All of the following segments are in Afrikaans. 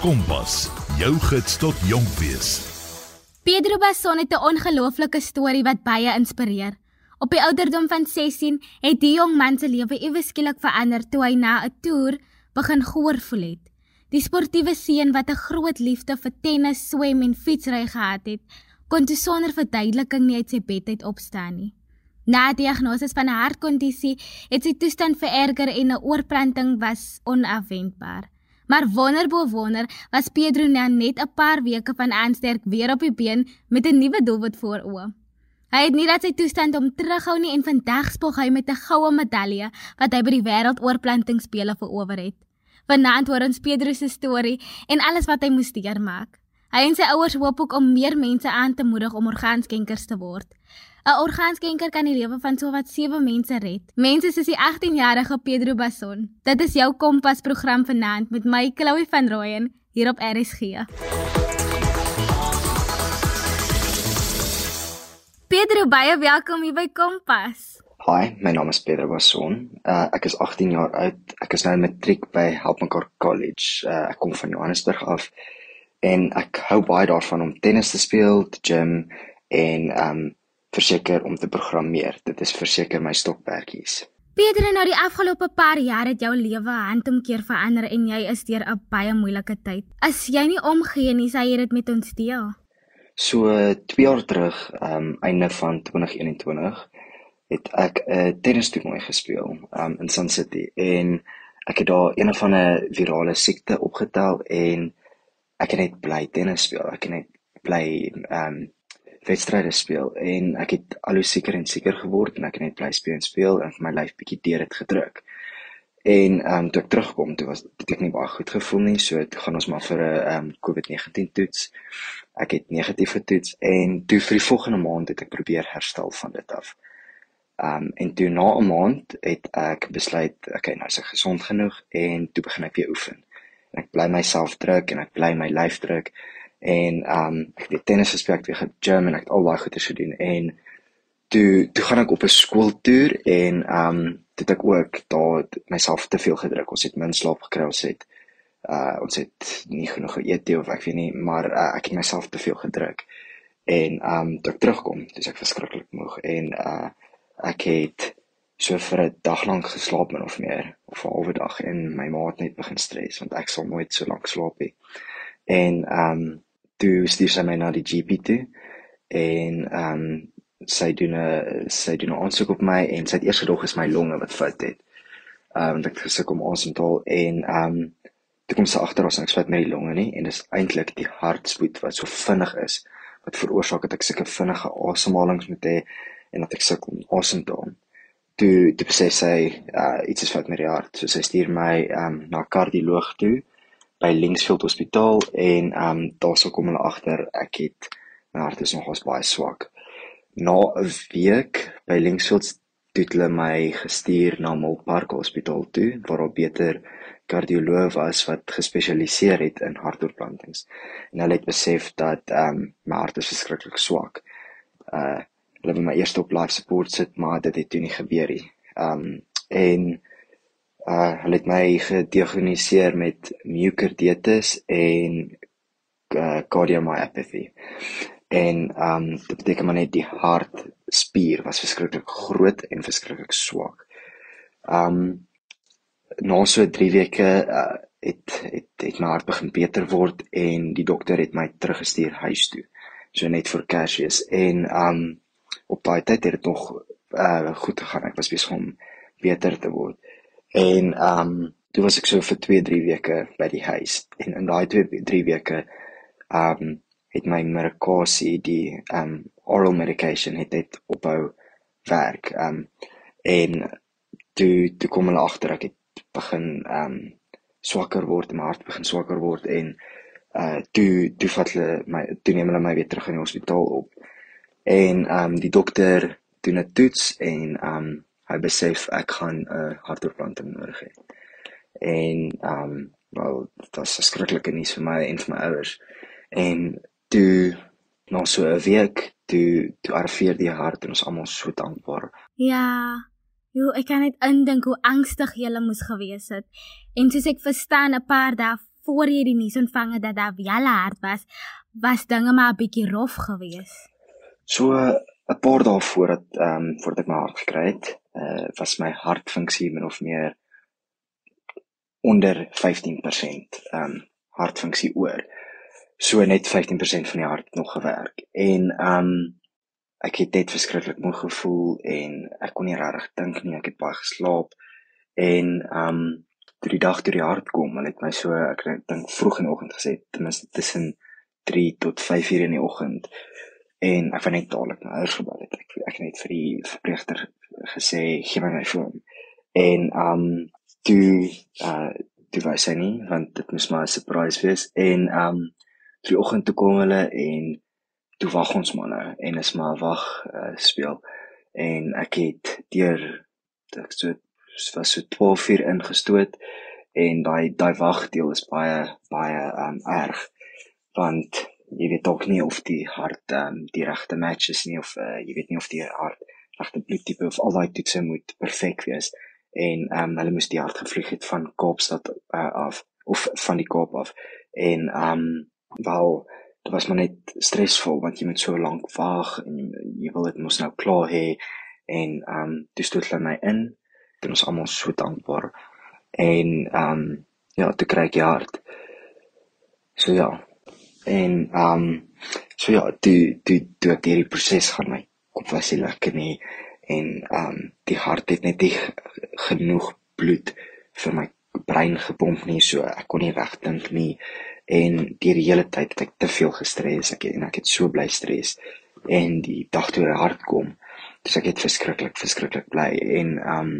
Kompas, jou gids tot jonk wees. Pedro Basson het 'n ongelooflike storie wat baie inspireer. Op die ouderdom van 16 het die jong man se lewe ewe skielik verander toe hy na 'n toer begin gehoor voel het. Die sportiewe seun wat 'n groot liefde vir tennis, swem en fietsry gehad het, kon toe sonder verduideliking nie uit sy bed uit opstaan nie. Na diagnose van 'n hartkondisie het sy toestand vererger en 'n oorplanting was onafwendbaar. Maar wonderbo wonder was Pedro nou net 'n paar weke van aansterk weer op die been met 'n nuwe doelwit voor oë. Hy het nie dat sy toestand om terughou nie en vandag spog hy met 'n goue medalje wat hy by die wêreldoorplantingsspele verower het. Vanaand hoor ons Pedro se storie en alles wat hy moes deurmaak. Hy en sy ouers hoop ook om meer mense aan te moedig om orgaanskenkers te word. 'n Orgaanskenker kan die lewe van sowat 7 mense red. Mense soos die 18-jarige Pedro Basson. Dit is jou Kompas program vanaand met my Chloe van Rooyen hier op RSG. Pedro, baie welkom hier by Kompas. Hi, my naam is Pedro Basson. Uh, ek is 18 jaar oud. Ek is nou in matriek by Helpmekaar College. Uh, ek kom van Johannesburg af en ek hou baie daarvan om tennis te speel, te gym en um verseker om te programmeer. Dit is verseker my stokperdjies. Pedro, nou die afgelope paar jaar het jou lewe handomkeer verander en jy is deur 'n baie moeilike tyd. As jy nie omgee nie, sê jy dit met ons deel. So 2 jaar terug, um einde van 2021, het ek 'n tennistoernooi gespeel um in Sun City en ek het daar een van 'n virale siekte opgetel en ek het net bly tennis speel. Ek het net bly um wedstryde speel en ek het al hoe seker en seker geword en ek het net bly speel en speel en my lyf bietjie deur dit gedruk. En ehm um, toe ek terugkom, toe was dit ek nie baie goed gevoel nie, so toe gaan ons maar vir 'n ehm um, COVID-19 toets. Ek het negatief getoets en toe vir die volgende maand het ek probeer herstel van dit af. Ehm um, en toe na 'n maand het ek besluit, okay, nou is ek gesond genoeg en toe begin ek weer oefen. En ek bly myself druk en ek bly my lyf druk en um ek het tennis gespeel, ek het gym en ek het al daai goeie se doen en toe toe gaan ek op 'n skooltoer en um toe het ek ook daar myself te veel gedruk. Ons het min slaap gekry, ons het uh ons het nie genoeg geëet of ek weet nie, maar uh, ek het myself te veel gedruk. En um toe ek terugkom, dis ek verskriklik moeg en uh ek het so vir 'n dag lank geslaap min of meer of 'n halwe dag en my maat net begin stres want ek sal nooit so lank slaap nie. En um toe stuur sy my na die GP toe en ehm um, sy doen 'n sy doen 'n aansoek op my en sy het eers gedog is my longe wat fout het. Ehm um, ek gesuk om asemhaal en ehm um, toe kom sy agter ons ek swat met die longe nie en dis eintlik die hartspoed wat so vinnig is wat veroorsaak dat ek sulke vinnige asemhalings moet hê en dat ek sukkel om asem te haal. Toe toe sê sy uh, iets is fout met die hart. So sy stuur my ehm um, na kardioloog toe by Linksfield Hospitaal en ehm um, daarso kom hulle agter ek het my hart is nogals baie swak. Na 'n week by Linksfield het hulle my gestuur na Milpark Hospitaal toe waar daar beter kardioloog was wat gespesialiseer het in hartoortplantings. En hulle het besef dat ehm um, my hart is verskriklik swak. Uh hulle het my eers op life support sit, maar dit het toe nie gebeur nie. Ehm um, en uh hulle het my gediagnoseer met myocarditis en uh, cardiomyopathy. En um dit beteken maar net die hartspier was verskriklik groot en verskriklik swak. Um na so 3 weke uh, het het het my hart begin beter word en die dokter het my teruggestuur huis toe. So net vir Kersfees en um op daai tyd het dit nog uh goed gegaan. Ek was besig om beter te word. En ehm um, toe was ek so vir 2, 3 weke by die huis en in daai 2, 3 weke ehm um, het my medikasie die ehm um, oral medication het dit ophou werk. Ehm um, en toe toe kom hulle agter ek het begin ehm um, swakker word, my hart begin swakker word en uh toe toe vat hulle my toe neem hulle my weer terug in die hospitaal op. En ehm um, die dokter doen 'n toets en ehm um, hy besef ek gaan 'n uh, hartoortplanting nodig hê. En ehm um, wel dit was skrikkelike nuus vir my en vir my ouers. En toe na so 'n week toe toe arriveer die hart en ons almal so dankbaar. Ja. Jo, ek kan net indink hoe angstig jy moes gewees het. En soos ek verstaan 'n paar dae voor jy die nuus ontvang het dat daar wel hard was, was dinge maar 'n bietjie rof geweest. So 'n paar dae voordat ehm um, voordat ek my hart gekry het, uh was my hartfunksie min of meer onder 15% ehm um, hartfunksie oor. So net 15% van die hart nog gewerk. En um, ek het net verskriklik moeg gevoel en ek kon nie regtig dink nie. Ek het baie geslaap en um, toe die dag toe die hart kom, hulle het my so ek dink vroeg in die oggend gesê, ten minste tussen 3 tot 5 uur in die oggend en ek het net dadelik na huis gebel het. Ek ek het net vir die verpleegster gesê gee my my foon. En um, toe uh toe wou sy nie want dit moes maar 'n surprise wees. En um, die oggend toe kom hulle en toe wag ons maar nou en is maar wag uh, speel. En ek het deur ek so was so 12 uur ingestoot en daai daai wagdeel is baie baie um erg. Want jy weet ook nie of die hart um die regte match is nie of uh, jy weet nie of die hart regte bloedtipe of al daai toetse moet perfek wees. En um hulle moes die hart gevlieg het van Kaapstad uh, af of van die Kaap af. En um wel dit was maar net stresvol want jy moet so lank wag en jy, jy wil dit mos nou klaar hê. En ehm um, toe hulle my in. Dit was almal so dankbaar. En ehm um, ja toe kry ek hart. So ja. En ehm um, so ja toe toe toe ek hierdie proses gaan my kop was nie lekker nie en um, die hart het net nie genoeg bloed vir my brein gepomp nie so ek kon nie reg dink nie. En die hele tyd het ek te veel gestres ek en ek het so bly stres. En die dag toe hy hard kom dis ek het verskriklik verskriklik bly. En um,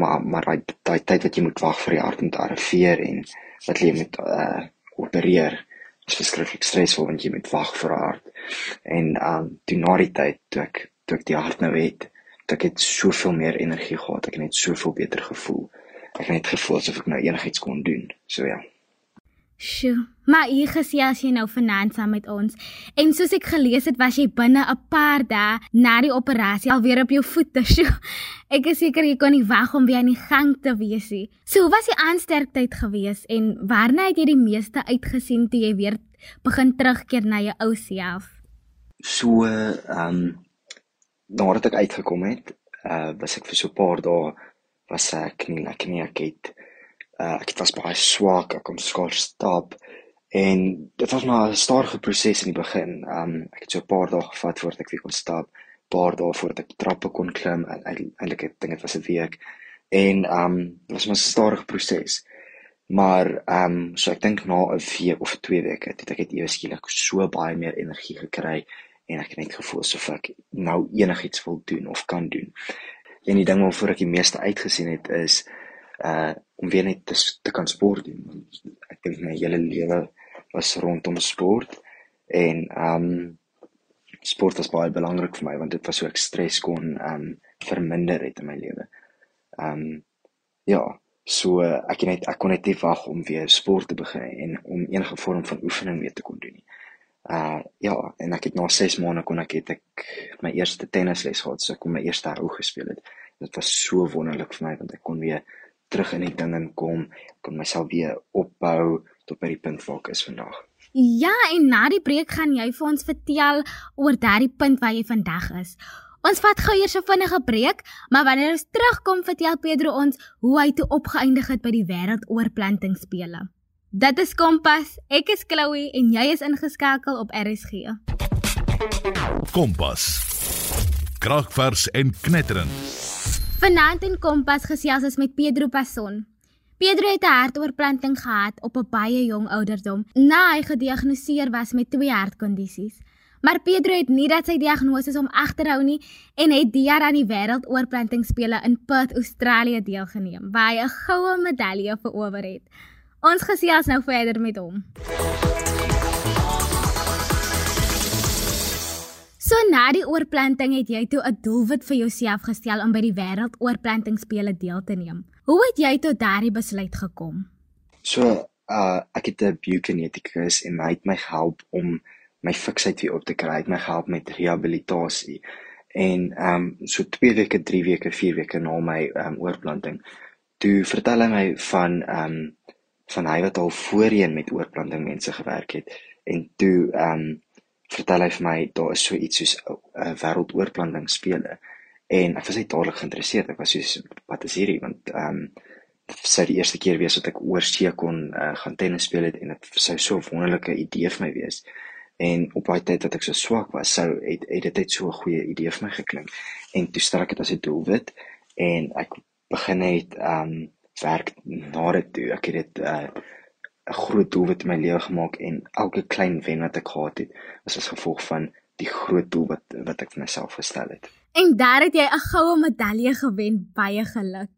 maar maar daai daai tyd wat jy moet wag vir die hart om te arriveer en wat jy moet uh opereer is verskriklik stresvol want jy moet wag vir 'n hart. En um, toe na die tyd toe ek toe ek die hart nou het toe ek het soveel meer energie gehad ek het net soveel beter gevoel. Ek het net gevoel asof ek nou enigiets kon doen. So ja Sjoe, maar hier gesels jy nou vanaand saam met ons. En soos ek gelees het, was jy binne 'n paar dae na die operasie alweer op jou voete. Sjoe. Ek is seker jy kon nie wag om weer aan die gang te wees nie. So, hoe was die aansterktheid geweest en waarna het jy die meeste uitgesien toe jy weer begin terugkeer na jou ou self? So, ehm um, nadat ek uitgekom het, uh was ek vir so 'n paar dae was ek nie lekker nie. Ek het uh, ek het was baie swak, ek kon skaars stap en dit was maar 'n stadige proses in die begin. Um ek het so 'n paar dae gevat voordat ek weer kon stap, paar dae voordat ek trappe kon klim eintlik ek dink dit was 'n week. En um dit was maar 'n stadige proses. Maar um so ek dink na 'n week of 2 weke het ek het ewe skielik so baie meer energie gekry en ek het net gevoel asof ek nou enigiets wil doen of kan doen. En die ding waarvoor ek die meeste uitgesien het is uh om weer net te, te kan sport doen. Ek dink my hele lewe was rondom sport en um sport was baie belangrik vir my want dit was so ek stres kon um verminder het in my lewe. Um ja, so ek net ek kon net nie wag om weer sport te begin en om enige vorm van oefening weer te kon doen nie. Uh ja, en ek het na 6 maande kon ek het ek my eerste tennisles gehad, so ek kon my eerste hou gespeel het. Dit was so wonderlik vir my want ek kon weer terug in die ding inkom, kon myself weer opbou tot by die punt waar ek is vandag. Ja, en na die breek gaan jy vir ons vertel oor daardie punt waar jy vandag is. Ons vat gou eers 'n vinnige breek, maar wanneer ons terugkom, vertel Pedro ons hoe hy toe opgeëindig het by die wêreldoorplantingsspele. Dit is Kompas. Ek is Chloe en jy is ingeskakel op RSG. Kompas. Kragvers en knetterend. Vanaand in Kompas gesels ons met Pedro Passon. Pedro het 'n hartoortplanting gehad op 'n baie jong ouderdom na hy gediagnoseer was met twee hartkondisies. Maar Pedro het nie dat sy diagnose hom agterhou nie en het die jaar aan die wêreldoorplantingspele in Perth, Australië deelgeneem waar hy 'n goue medalje verower het. Ons gesels nou verder met hom. So na die oorplanting het jy toe 'n doelwit vir jouself gestel om by die wêreldoorplantingspele deel te neem. Hoe het jy tot daardie besluit gekom? So, uh ek het 'n biokineticus en hy het my gehelp om my fiksheid weer op te kry. Hy het my gehelp met rehabilitasie. En ehm um, so 2 weke, 3 weke, 4 weke na my ehm um, oorplanting, toe vertel hy my van ehm um, van hy wat al voorheen met oorplanting mense gewerk het en toe ehm um, vertel hy vir my daar is so iets soos 'n uh, wêreldoorplanting spele. En ek was net dadelik geïnteresseerd. Ek was soos wat is hierdie? Want ehm um, sou die eerste keer wees wat ek oor see kon uh, gaan tennis speel het en dit sou so 'n wonderlike idee vir my wees. En op daai tyd wat ek so swak was sou het, het dit net so 'n goeie idee vir my geklink. En toe stel ek dit as 'n doelwit en ek begin het ehm um, werk na dit toe. Ek het dit uh, 'n groot doelwit in my lewe gemaak en elke klein wen wat ek gehad het was as gevolg van die groot doel wat wat ek vir myself gestel het. En daar het jy 'n goue medalje gewen, baie geluk.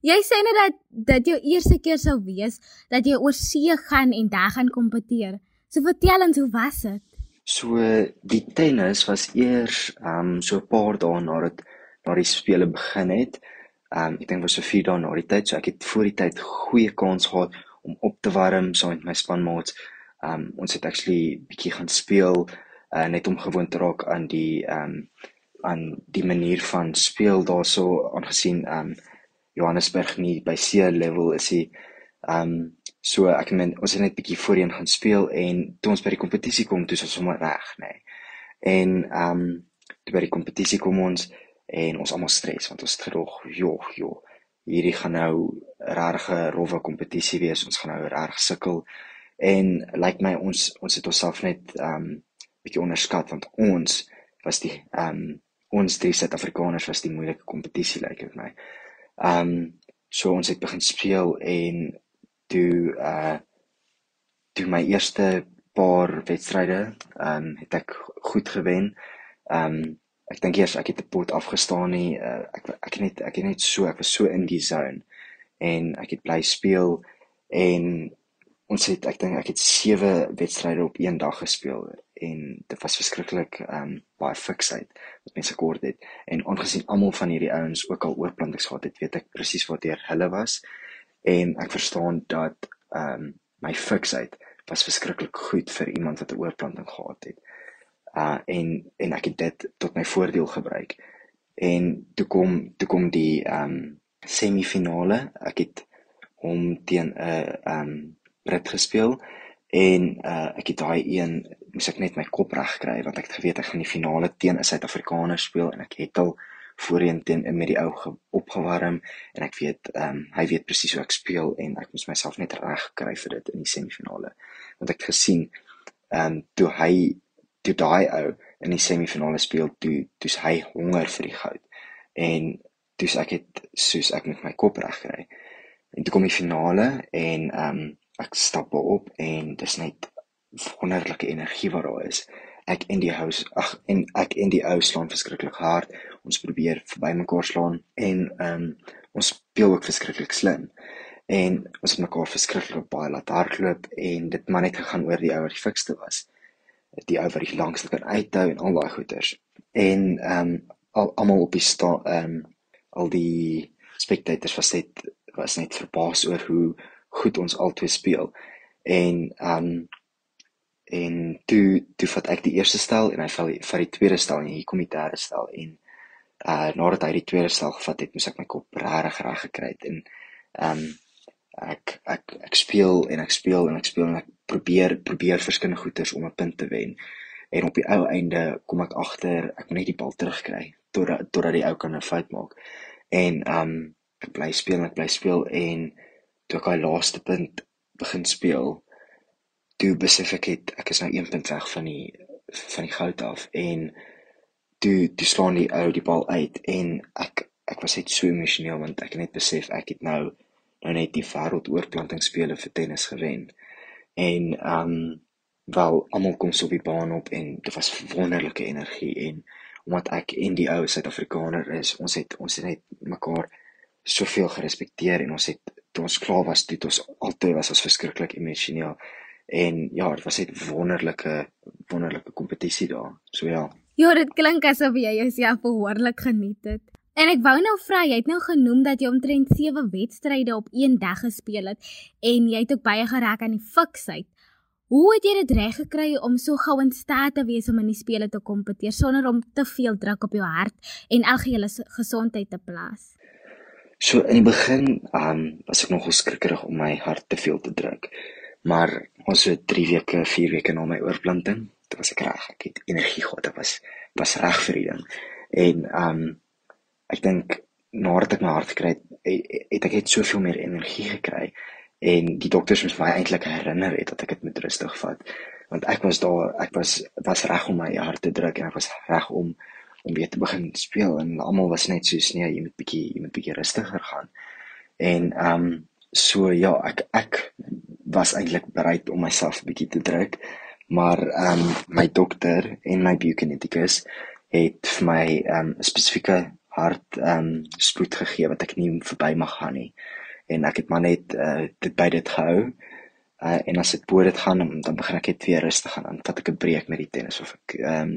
Jy sê net dat dit jou eerste keer sou wees dat jy oor see gaan en daar gaan kompeteer. So vertel ons hoe was dit? So die tennis was eers ehm um, so 'n paar dae nadat na die spele begin het. Ehm um, ek dink was so 4 dae na die tyd, so ek het voor die tyd goeie kans gehad om op te warm saam met my spanmaats. Um, ons het actually bietjie gaan speel uh, net om gewoon te raak aan die um, aan die manier van speel daarso aangesien um, Johannesburg nie by see level is hy. Um, so ek meen ons het net bietjie voorheen gaan speel en toe ons by die kompetisie kom, toe is ons sommer reg, nê. Nee. En um, toe by die kompetisie kom ons en ons almal stres want ons gedog, joh, joh, hierdie gaan nou regte rowwe kompetisie wees. Ons gaan nou reg sukkel. En lyk like my ons ons het onsself net um, bietjie onderskat want ons was die um, ons drie Suid-Afrikaners was die moeilike kompetisie lyk like dit my. Um, so ons het begin speel en toe uh toe my eerste paar wedstryde ehm um, het ek goed gewen. Ehm um, ek dink eers ek het 'n pot afgestaan nie. Uh, ek ek het net ek het net so ek was so in die zone en ek het bly speel en ons het ek dink ek het 7 wedstryde op een dag gespeel en dit was verskriklik um, baie fiksheid wat mense kort het. En aangesien almal van hierdie ouens ook al oorplantings gehad het weet ek presies wat deur hulle was en ek verstaan dat um, my fiksheid was verskriklik goed vir iemand wat 'n oorplanting gehad het. Uh en en ek het dit tot my voordeel gebruik. En toe kom toe kom die um, semifinale. Ek het hom teen 'n uh, um, Brit gespeel en uh ek het daai een moes ek net my kop reg kry want ek het geweet ek gaan die finale teen 'n Suid-Afrikaner speel en ek het al voorheen teen met die ou opgewarm en ek weet ehm um, hy weet presies hoe ek speel en ek moes myself net reg kry vir dit in die semifinale. Want ek het gesien ehm um, toe hy toe daai ou in die semifinale speel toe toe's hy honger vir die goud. En toe's ek het soos ek met my kop reg kry en toe kom die finale en ehm um, ek stap op en dis net wonderlike energie wat daar is. Ek en die huis, ag en ek en die ou slaan verskriklik hard. Ons probeer verby mekaar slaan en ehm um, ons speel ook verskriklik slim. En ons het mekaar verskriklik baie laat hardloop en dit maar net gegaan oor die ou wat die fikste was. Die ou wat die langste kan uithou en al daai goeters. En ehm um, al almal op die sta ehm um, al die spectators was net was net verbaas oor hoe goed ons albei speel. En um, en toe toe vat ek die eerste stel en hy val vir die tweede stel en hier kom die derde stel en uh nadat hy die tweede stel gevat het, moes ek my kop regtig reg gekry het en um, ek ek ek speel en ek speel en ek speel en ek probeer probeer verskillende goeters om 'n punt te wen. En op die ou einde kom ek agter, ek moet net die bal terugkry totdat totdat die ou kan 'n fout maak. En um, ek bly speel en ek bly speel en toe ek daai laaste punt begin speel, toe besef ek het ek is nou 1 punt weg van die van die goud af en toe toe slaan die ou die bal uit en ek ek was net so emosioneel want ek het net besef ek het nou nou net die wêreldoorplantingsspele vir tennis gewen. En um, wel almal kom so op die baan op en dit was wonderlike energie en omdat ek en die ou Suid-Afrikaner is, ons het ons het net mekaar soveel gerespekteer en ons het toe ons klaar was, toe ons altyd was ons verskriklik emosioneel. En ja, dit was net wonderlike wonderlike kompetisie daar. So ja. Ja, dit klink asof jy jouself behoorlik geniet het. En ek wou nou vra, jy het nou genoem dat jy omtrent 7 wedstryde op een dag gespeel het en jy het ook baie geraak aan die fiksheid. Hoe het jy dit reg gekry om so gou in staat te wees om in die spele te kompeteer sonder om te veel druk op jou hart en algehele gesondheid te plaas? So in die begin, um, was ek nogal skrikkerig om my hart te veel te druk. Maar ons so 3 weke, 4 weke na my oorplanting, dit was ek reg. Ek het energie gehad. Ek was was reg vir die ding. En um, ek dink nadat ek my hart gekry het, het ek het soveel meer energie gekry en die dokters moes my eintlik herinner het dat ek dit moet rustig vat. Want ek was daar ek was was reg om my hart te druk en ek was reg om om weer te begin speel. En almal was net so nee jy moet bietjie jy moet bietjie rustiger gaan. En ehm um, so ja ek ek was eintlik bereid om myself bietjie te druk. Maar ehm um, my dokter en my biokineticus het vir my ehm um, spesifieke hart ehm um, spoed gegee wat ek nie verby mag gaan nie en ek het maar net uh, dit by dit gehou. Uh, en as dit bo dit gaan dan begin ek net weer rustig gaan dan vat ek 'n breek met die tennis of ek ehm um,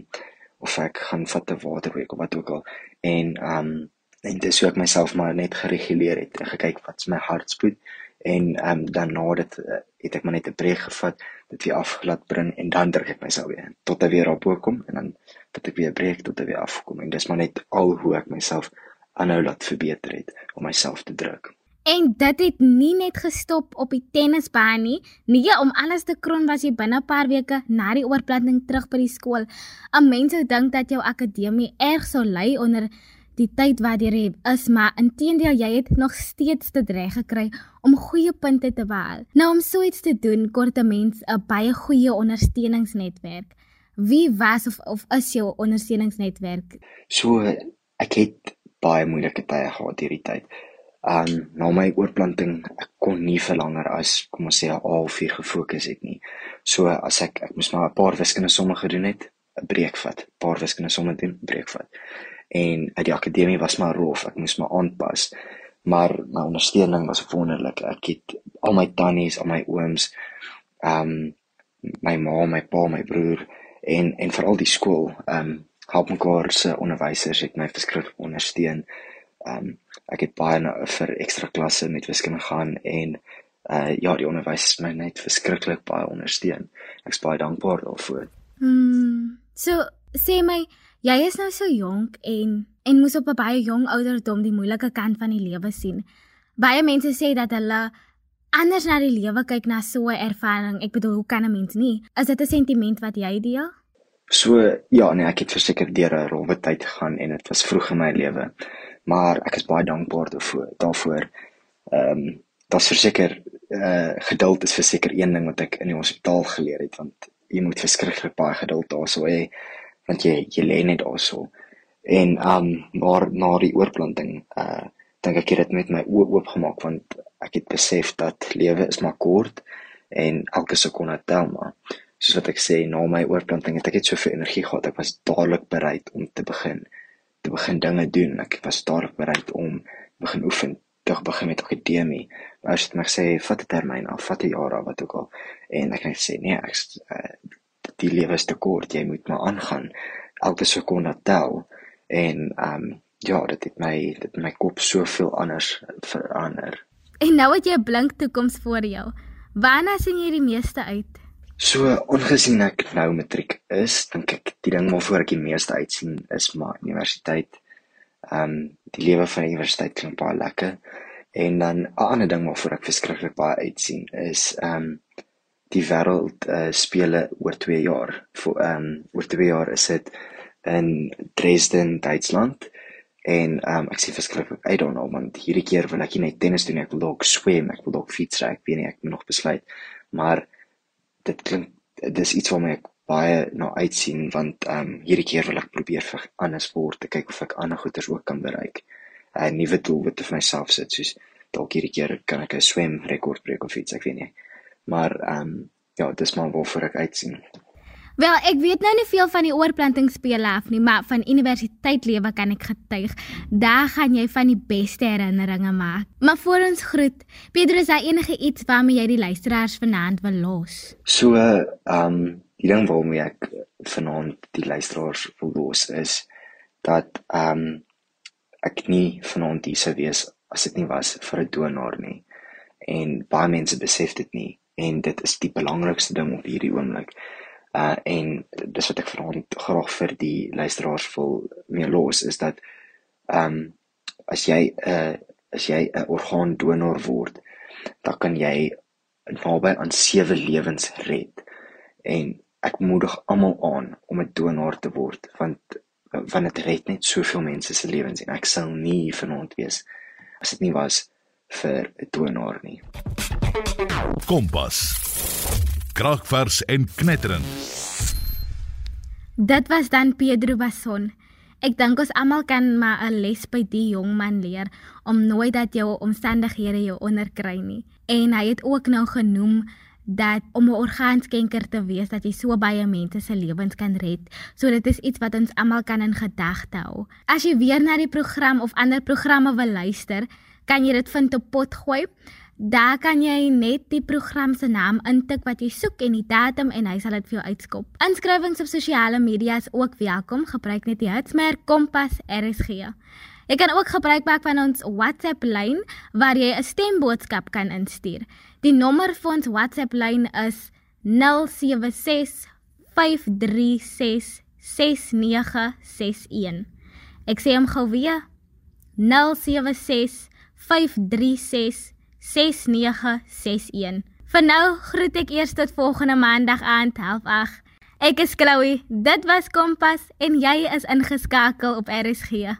of ek gaan vat 'n waterbreek of wat ook al. En ehm um, en dis hoe ek myself maar net gereguleer het en gekyk wat's my hartspoed. En ehm um, dan na dit uh, het ek maar net 'n breek gevat dit weer afgelaat bring en dan druk ek myself weer tot hy weer op kom en dan vat ek weer 'n breek tot hy weer afkom. En dis maar net al hoe ek myself aanhou laat verbeter het om myself te druk En dit het nie net gestop op die tennisbaan nie. Nee, om alles te kroon was jy binne 'n paar weke na die oorplanting terug by die skool. 'n Mens sou dink dat jou akademie erg sou ly onder die tyd wat jy is, maar intedeel jy het nog steeds te dreig gekry om goeie punte te behaal. Nou om so iets te doen, kort 'n mens 'n baie goeie ondersteuningsnetwerk. Wie was of of is jou ondersteuningsnetwerk? So ek het baie moeilike tye gehad hierdie tyd um na my oorplanting ek kon nie vir langer as kom ons sê 'n halfuur gefokus het nie. So as ek ek moes maar 'n paar wiskunde somme gedoen het, 'n breek vat, 'n paar wiskunde somme doen, breek vat. En uit die akademie was maar rof, ek moes maar aanpas. Maar my ondersteuning was wonderlik. Ek het al my tannies, al my ooms, um my ma, my pa, my broer en en veral die skool, um help mekaar se onderwysers het my verskriklik ondersteun. Ehm um, ek het baie na, vir ekstra klasse met wiskunde gaan en uh ja, die onderwys het my net verskriklik baie ondersteun. Ek's baie dankbaar daarvoor. Hmm. So sê my, jy is nou so jonk en en moes op 'n baie jong ouderdom die moeilike kant van die lewe sien. Baie mense sê dat hulle anders na die lewe kyk na so 'n ervaring. Ek bedoel, hoe kan 'n mens nie? Is dit 'n sentiment wat jy deel? So ja, nee, ek het verseker deur 'n rowwe tyd gegaan en dit was vroeg in my lewe maar ek is baie dankbaar daarvoor daarvoor. Ehm um, daar's verseker uh, geduld is verseker een ding wat ek in die hospitaal geleer het want jy moet verskriklik baie geduld daarso hê want jy jy lê net daarso. En ehm um, maar na die oorplanting uh, dink ek het dit met my oë oopgemaak want ek het besef dat lewe is maar kort en elke sekonde tel maar soos wat ek sê na my oorplanting het ek net soveel energie gehad ek was dadelik bereid om te begin te begin dinge doen. Ek was dadelik bereid om begin oefen, te begin met akademie. Maar as jy my sê vat 'n termyn af, vat 'n jaar af wat ook al en ek net sê nee, ek uh, die lewe is te kort, jy moet maar aangaan. Elke sekonde tel en ehm um, ja, dit het my dit het my kop soveel anders verander. En nou het jy 'n blink toekoms voor jou. Waarna sien jy die meeste uit? So ongesien ek nou matriek is, dink ek die ding waarvoor ek die meeste uitsien is maar universiteit. Ehm um, die lewe van die universiteit klink baie lekker. En dan 'n ander ding waarvoor ek verskriklik baie uitsien is ehm um, die wêreld uh, spele oor 2 jaar. Vir ehm um, oor 2 jaar is dit in Dresden, Duitsland. En ehm um, ek sien verskriklik don't know want hierdie keer wil ek nie net tennis doen nie, ek wil dalk swem, ek wil dalk fietsry, ek weet nie, ek moet nog besluit. Maar dit klink dis iets waarmee ek baie na uitsien want ehm um, hierdie keer wil ek probeer vir ander sport te kyk of ek ander goeders ook kan bereik. 'n Nuwe doelwit vir myself sit soos dalk hierdie keer kan ek 'n swem rekord breek of iets, ek weet nie. Maar ehm um, ja, dis maar waarvoor ek uitsien. Wel, ek weet nou nie veel van die oorplantingsspele af nie, maar van universiteitlewe kan ek getuig. Daar gaan jy van die beste herinneringe maak. Maar voor ons groet, Pedro, is daar enige iets waarmee jy die luisteraars vanaand wil los? So, ehm um, die ding waarmee ek vanaand die luisteraars wil los is dat ehm um, ek nie vanaand hier sou wees as dit nie was vir 'n donaar nie. En baie mense besef dit nie en dit is die belangrikste ding op hierdie oomblik uh en dis wat ek vanaand graag vir die luisteraars wil mee los is dat ehm um, as jy 'n uh, as jy 'n orgaandonor word, dan kan jy naby aan 7 lewens red. En ek moedig almal aan om 'n donor te word want want dit red net soveel mense se lewens en ek sal nie vanaand wees as dit nie was vir 'n donor nie. Kompas. Kragvers en knetterend. Dit was dan Pedro Bason. Ek dink ons almal kan maar 'n les by die jong man leer om nooit dat jou omstandighede jou onderkry nie. En hy het ook nou genoem dat om 'n orgaanskenker te wees dat jy so baie mense se lewens kan red. So dit is iets wat ons almal kan in gedagte hou. As jy weer na die program of ander programme wil luister, kan jy dit vind op Potgooi. Daar kan jy net die program se naam intik wat jy soek en die datum en hy sal dit vir jou uitskop. Inskrywings op sosiale media is ook welkom. Gebruik net die hitsmerk Kompas RSG. Jy kan ook gebruik maak van ons WhatsApp lyn waar jy 'n stemboodskap kan instuur. Die nommer vir ons WhatsApp lyn is 076 536 6961. Ek sê hom gou weer. 076 536 6961. Vir nou groet ek eers tot volgende maandag aand 08:30. Ek is Chloe. Dit was Kompas en jy is ingeskakel op RSG.